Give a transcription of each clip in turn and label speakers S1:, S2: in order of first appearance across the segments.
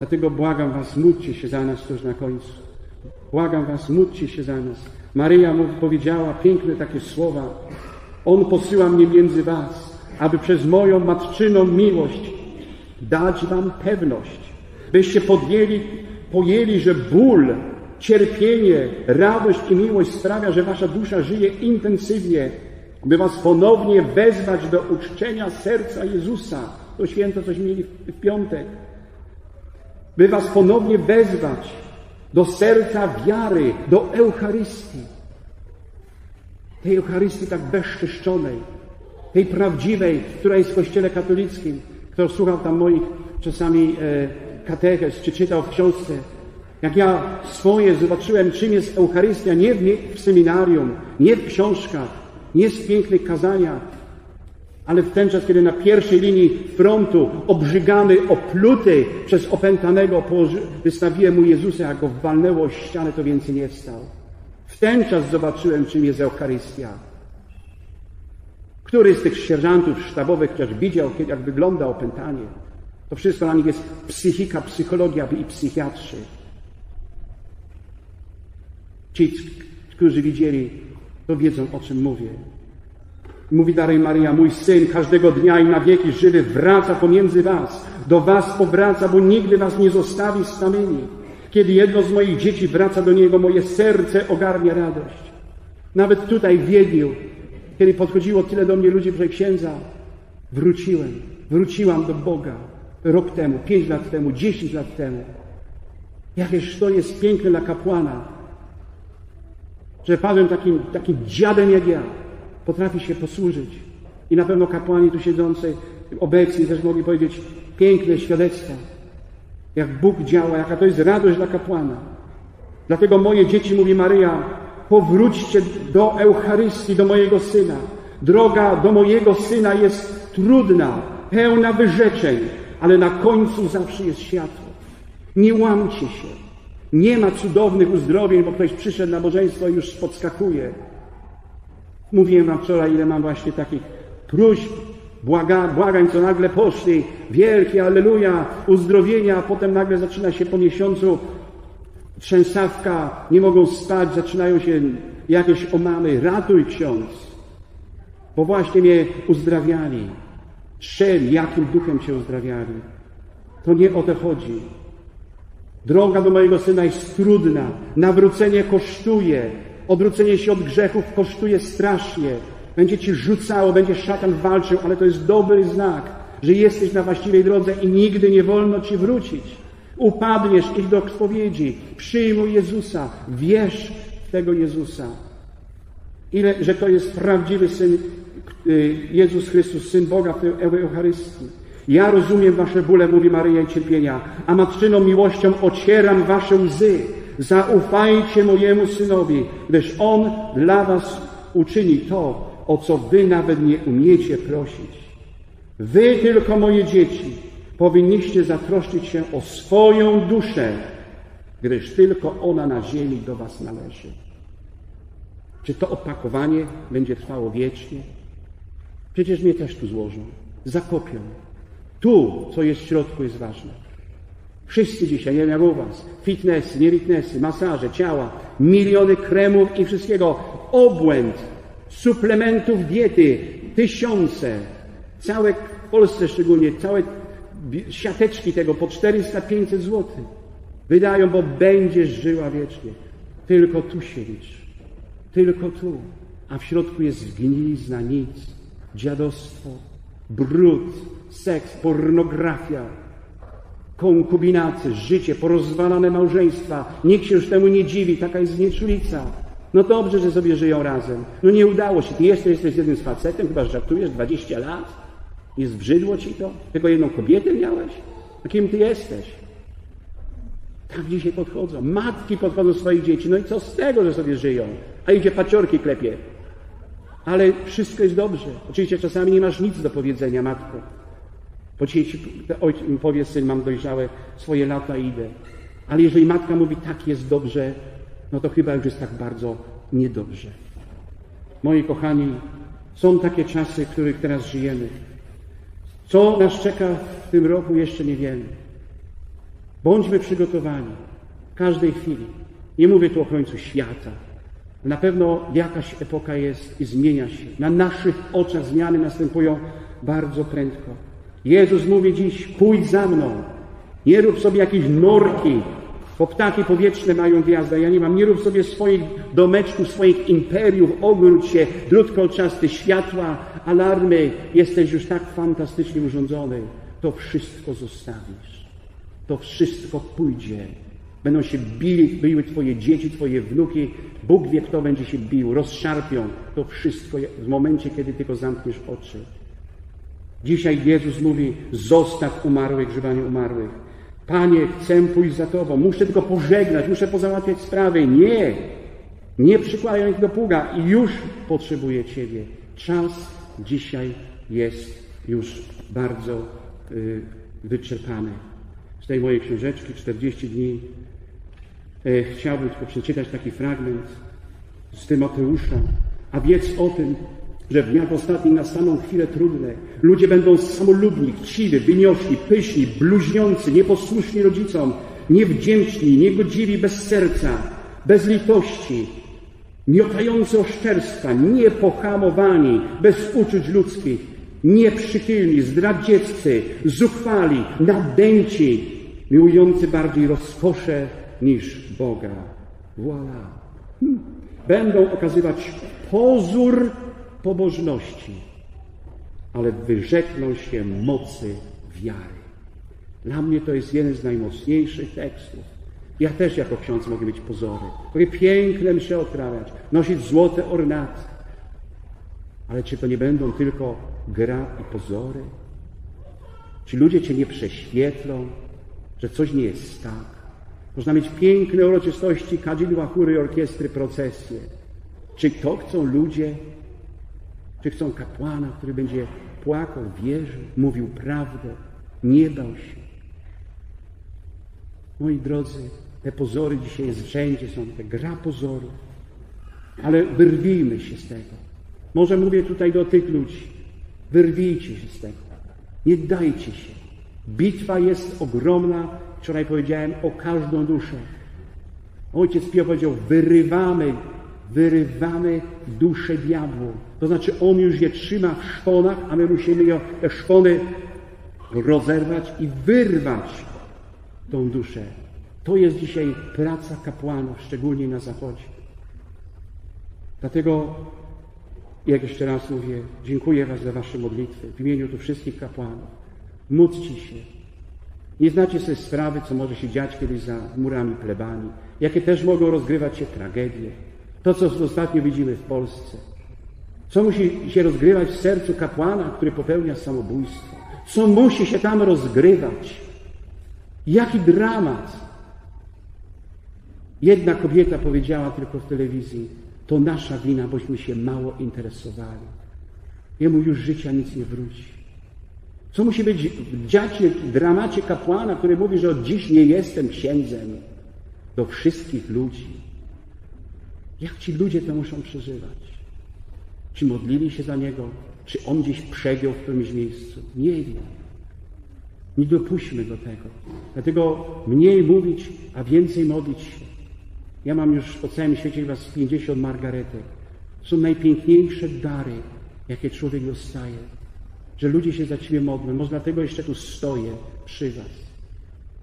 S1: Dlatego błagam Was, módlcie się za nas tuż na końcu. Błagam Was, módlcie się za nas. Maryja mu powiedziała piękne takie słowa. On posyła mnie między Was, aby przez moją matczyną miłość dać Wam pewność, byście podjęli, pojęli, że ból, cierpienie, radość i miłość sprawia, że Wasza dusza żyje intensywnie, by Was ponownie wezwać do uczczenia serca Jezusa. To święto coś mieli w piątek. By Was ponownie wezwać do serca wiary, do Eucharystii. Tej Eucharystii tak bezczeszczonej, tej prawdziwej, która jest w Kościele katolickim. Kto słuchał tam moich czasami e, katechez, czy czytał w książce, jak ja swoje zobaczyłem, czym jest Eucharystia, nie w, w seminarium, nie w książkach, nie z pięknych kazaniach, ale w ten czas, kiedy na pierwszej linii frontu, obrzygany, opluty przez opętanego, wystawiłem mu Jezusa, jak go walnęło o ścianę, to więcej nie wstał. W ten czas zobaczyłem, czym jest Eucharystia. Który z tych sierżantów sztabowych chociaż widział, jak wygląda opętanie? To wszystko dla nich jest psychika, psychologia i psychiatrzy. Ci, którzy widzieli, to wiedzą, o czym mówię. Mówi dalej Maria, mój syn każdego dnia i na wieki żywy wraca pomiędzy was. Do was powraca, bo nigdy was nie zostawi samymi. Kiedy jedno z moich dzieci wraca do niego, moje serce ogarnia radość. Nawet tutaj w Wiedniu, kiedy podchodziło tyle do mnie ludzi, proszę księdza, wróciłem, wróciłam do Boga rok temu, pięć lat temu, dziesięć lat temu. Jakież to jest piękne dla kapłana, że padłem takim, takim dziadem jak ja, potrafi się posłużyć. I na pewno kapłani tu siedzący, obecni też mogli powiedzieć piękne świadectwa, jak Bóg działa, jaka to jest radość dla kapłana. Dlatego moje dzieci, mówi Maryja, powróćcie do Eucharystii, do mojego syna. Droga do mojego syna jest trudna, pełna wyrzeczeń, ale na końcu zawsze jest światło. Nie łamcie się. Nie ma cudownych uzdrowień, bo ktoś przyszedł na bożeństwo i już podskakuje. Mówiłem wam wczoraj, ile mam właśnie takich próśb, błaga, błagań, co nagle poszli, wielkie alleluja, uzdrowienia, a potem nagle zaczyna się po miesiącu trzęsawka, nie mogą spać, zaczynają się jakieś omamy. Ratuj ksiądz, bo właśnie mnie uzdrawiali. Czym, jakim duchem się uzdrawiali? To nie o to chodzi. Droga do mojego syna jest trudna. Nawrócenie kosztuje. Odwrócenie się od grzechów kosztuje strasznie. Będzie ci rzucało, będzie szatan walczył, ale to jest dobry znak, że jesteś na właściwej drodze i nigdy nie wolno ci wrócić. Upadniesz, idź do spowiedzi, przyjmuj Jezusa, wierz w tego Jezusa. Ile, że to jest prawdziwy Syn, y, Jezus Chrystus, Syn Boga w tej Eucharystii. Ja rozumiem wasze bóle, mówi Maryja i cierpienia, a matczyną miłością ocieram wasze łzy. Zaufajcie mojemu synowi, gdyż on dla was uczyni to, o co wy nawet nie umiecie prosić. Wy tylko, moje dzieci, powinniście zatroszczyć się o swoją duszę, gdyż tylko ona na ziemi do was należy. Czy to opakowanie będzie trwało wiecznie? Przecież mnie też tu złożą, zakopią. Tu, co jest w środku, jest ważne. Wszyscy dzisiaj, nie wiem jak u Was, fitnessy, nie fitnessy, masaże, ciała, miliony kremów i wszystkiego, obłęd, suplementów diety, tysiące, całe w Polsce szczególnie, całe siateczki tego po 400-500 zł wydają, bo będziesz żyła wiecznie. Tylko tu się licz. Tylko tu. A w środku jest zgnilizna, nic, dziadostwo, brud, seks, pornografia, konkubinacy, życie, porozwalane małżeństwa. Nikt się już temu nie dziwi, taka jest znieczulica. No dobrze, że sobie żyją razem. No nie udało się. Ty jeszcze jesteś jednym z facetem, chyba żartujesz, 20 lat? Nie zbrzydło ci to? Tylko jedną kobietę miałeś? A kim ty jesteś? Tak dzisiaj podchodzą. Matki podchodzą swoich dzieci. No i co z tego, że sobie żyją? A idzie paciorki klepie. Ale wszystko jest dobrze. Oczywiście czasami nie masz nic do powiedzenia, matko. Bo ci ojciec powie, syn, mam dojrzałe swoje lata i idę. Ale jeżeli matka mówi, tak jest dobrze, no to chyba już jest tak bardzo niedobrze. Moi kochani, są takie czasy, w których teraz żyjemy. Co nas czeka w tym roku, jeszcze nie wiemy. Bądźmy przygotowani w każdej chwili. Nie mówię tu o końcu świata. Na pewno jakaś epoka jest i zmienia się. Na naszych oczach zmiany następują bardzo prędko. Jezus mówi dziś, pójdź za mną. Nie rób sobie jakieś norki, bo ptaki powietrzne mają gwiazdę, ja nie mam. Nie rób sobie swoich domeczków, swoich imperiów, ogródź się, drut kolczasty, światła, alarmy. Jesteś już tak fantastycznie urządzony. To wszystko zostawisz. To wszystko pójdzie. Będą się bili, biły Twoje dzieci, Twoje wnuki. Bóg wie, kto będzie się bił. Rozszarpią to wszystko w momencie, kiedy tylko zamkniesz oczy. Dzisiaj Jezus mówi, zostaw umarłych, grzebanie umarłych. Panie, chcę pójść za Tobą, muszę tylko pożegnać, muszę pozałatwiać sprawy. Nie, nie przykładaj ich do pługa i już potrzebuję Ciebie. Czas dzisiaj jest już bardzo y, wyczerpany. Z tej mojej książeczki 40 dni e, chciałbym tylko przeczytać taki fragment z Tymoteusza. A wiedz o tym, że w dniach ostatnich nastaną chwile trudne. Ludzie będą samolubni, chciwi, wyniośli, pyszni, bluźniący, nieposłuszni rodzicom, niewdzięczni, niegodziwi bez serca, bez litości, miotający oszczerstwa, niepohamowani, bez uczuć ludzkich, nieprzychylni, zdradzieccy, zuchwali, nadęci, miłujący bardziej rozkosze niż Boga. Voilà. Hmm. Będą okazywać pozór pobożności, ale wyrzekną się mocy wiary. Dla mnie to jest jeden z najmocniejszych tekstów. Ja też jako ksiądz mogę mieć pozory. Mogę piękne msze odprawiać, nosić złote ornaty. Ale czy to nie będą tylko gra i pozory? Czy ludzie Cię nie prześwietlą, że coś nie jest tak? Można mieć piękne uroczystości, kadzidła, chóry, orkiestry, procesje. Czy to chcą ludzie? Czy chcą kapłana, który będzie płakał, wierzył, mówił prawdę, nie bał się? Moi drodzy, te pozory dzisiaj jest wszędzie, są te gra pozorów. Ale wyrwijmy się z tego. Może mówię tutaj do tych ludzi. Wyrwijcie się z tego. Nie dajcie się. Bitwa jest ogromna. Wczoraj powiedziałem o każdą duszę. Ojciec Pio powiedział, wyrywamy, wyrywamy duszę diabłu. To znaczy on już je trzyma w szponach, a my musimy te szpony rozerwać i wyrwać tą duszę. To jest dzisiaj praca kapłanów, szczególnie na zachodzie. Dlatego, jak jeszcze raz mówię, dziękuję Was za Wasze modlitwy w imieniu tu wszystkich kapłanów. Módlcie się. Nie znacie sobie sprawy, co może się dziać kiedyś za murami plebanii, jakie też mogą rozgrywać się tragedie. To, co ostatnio widzimy w Polsce. Co musi się rozgrywać w sercu kapłana, który popełnia samobójstwo? Co musi się tam rozgrywać? Jaki dramat! Jedna kobieta powiedziała tylko w telewizji, to nasza wina, bośmy się mało interesowali. Jemu już życia nic nie wróci. Co musi być w dziacie, w dramacie kapłana, który mówi, że od dziś nie jestem księdzem, do wszystkich ludzi. Jak ci ludzie to muszą przeżywać? Czy modlili się za niego? Czy on gdzieś przegiął w którymś miejscu? Nie wiem. Nie dopuśćmy do tego. Dlatego mniej mówić, a więcej modlić się. Ja mam już po całym świecie chyba z 50 margaretek. Są najpiękniejsze dary, jakie człowiek dostaje. Że ludzie się za Ciebie modlą. Może dlatego jeszcze tu stoję przy Was.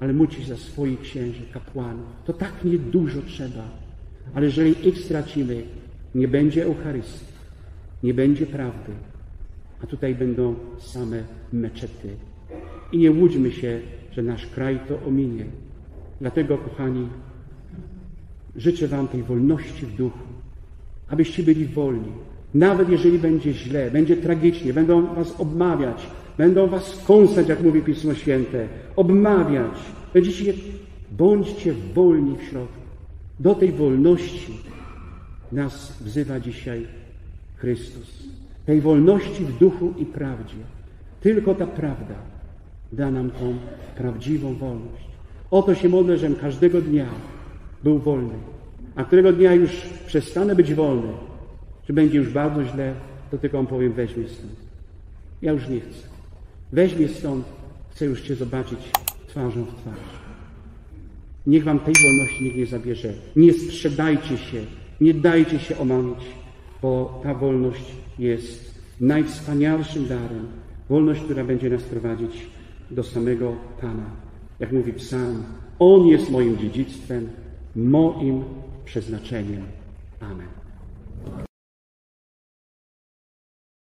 S1: Ale módlcie za swoich księży, kapłanów. To tak niedużo trzeba. Ale jeżeli ich stracimy, nie będzie Eucharystii, nie będzie prawdy, a tutaj będą same meczety. I nie łudźmy się, że nasz kraj to ominie. Dlatego, kochani, życzę Wam tej wolności w duchu, abyście byli wolni. Nawet jeżeli będzie źle, będzie tragicznie, będą Was obmawiać, będą Was kąsać, jak mówi Pismo Święte, obmawiać. Będziecie, bądźcie wolni w środku. Do tej wolności nas wzywa dzisiaj Chrystus. Tej wolności w duchu i prawdzie. Tylko ta prawda da nam tą prawdziwą wolność. Oto się modlę, żebym każdego dnia był wolny. A którego dnia już przestanę być wolny, że będzie już bardzo źle, to tylko on powiem, weź mnie stąd. Ja już nie chcę. Weź mnie stąd, chcę już Cię zobaczyć twarzą w twarz. Niech wam tej wolności nikt nie zabierze. Nie sprzedajcie się, nie dajcie się omamić, bo ta wolność jest najwspanialszym darem. Wolność, która będzie nas prowadzić do samego Pana. Jak mówi psalm, On jest moim dziedzictwem, moim przeznaczeniem. Amen.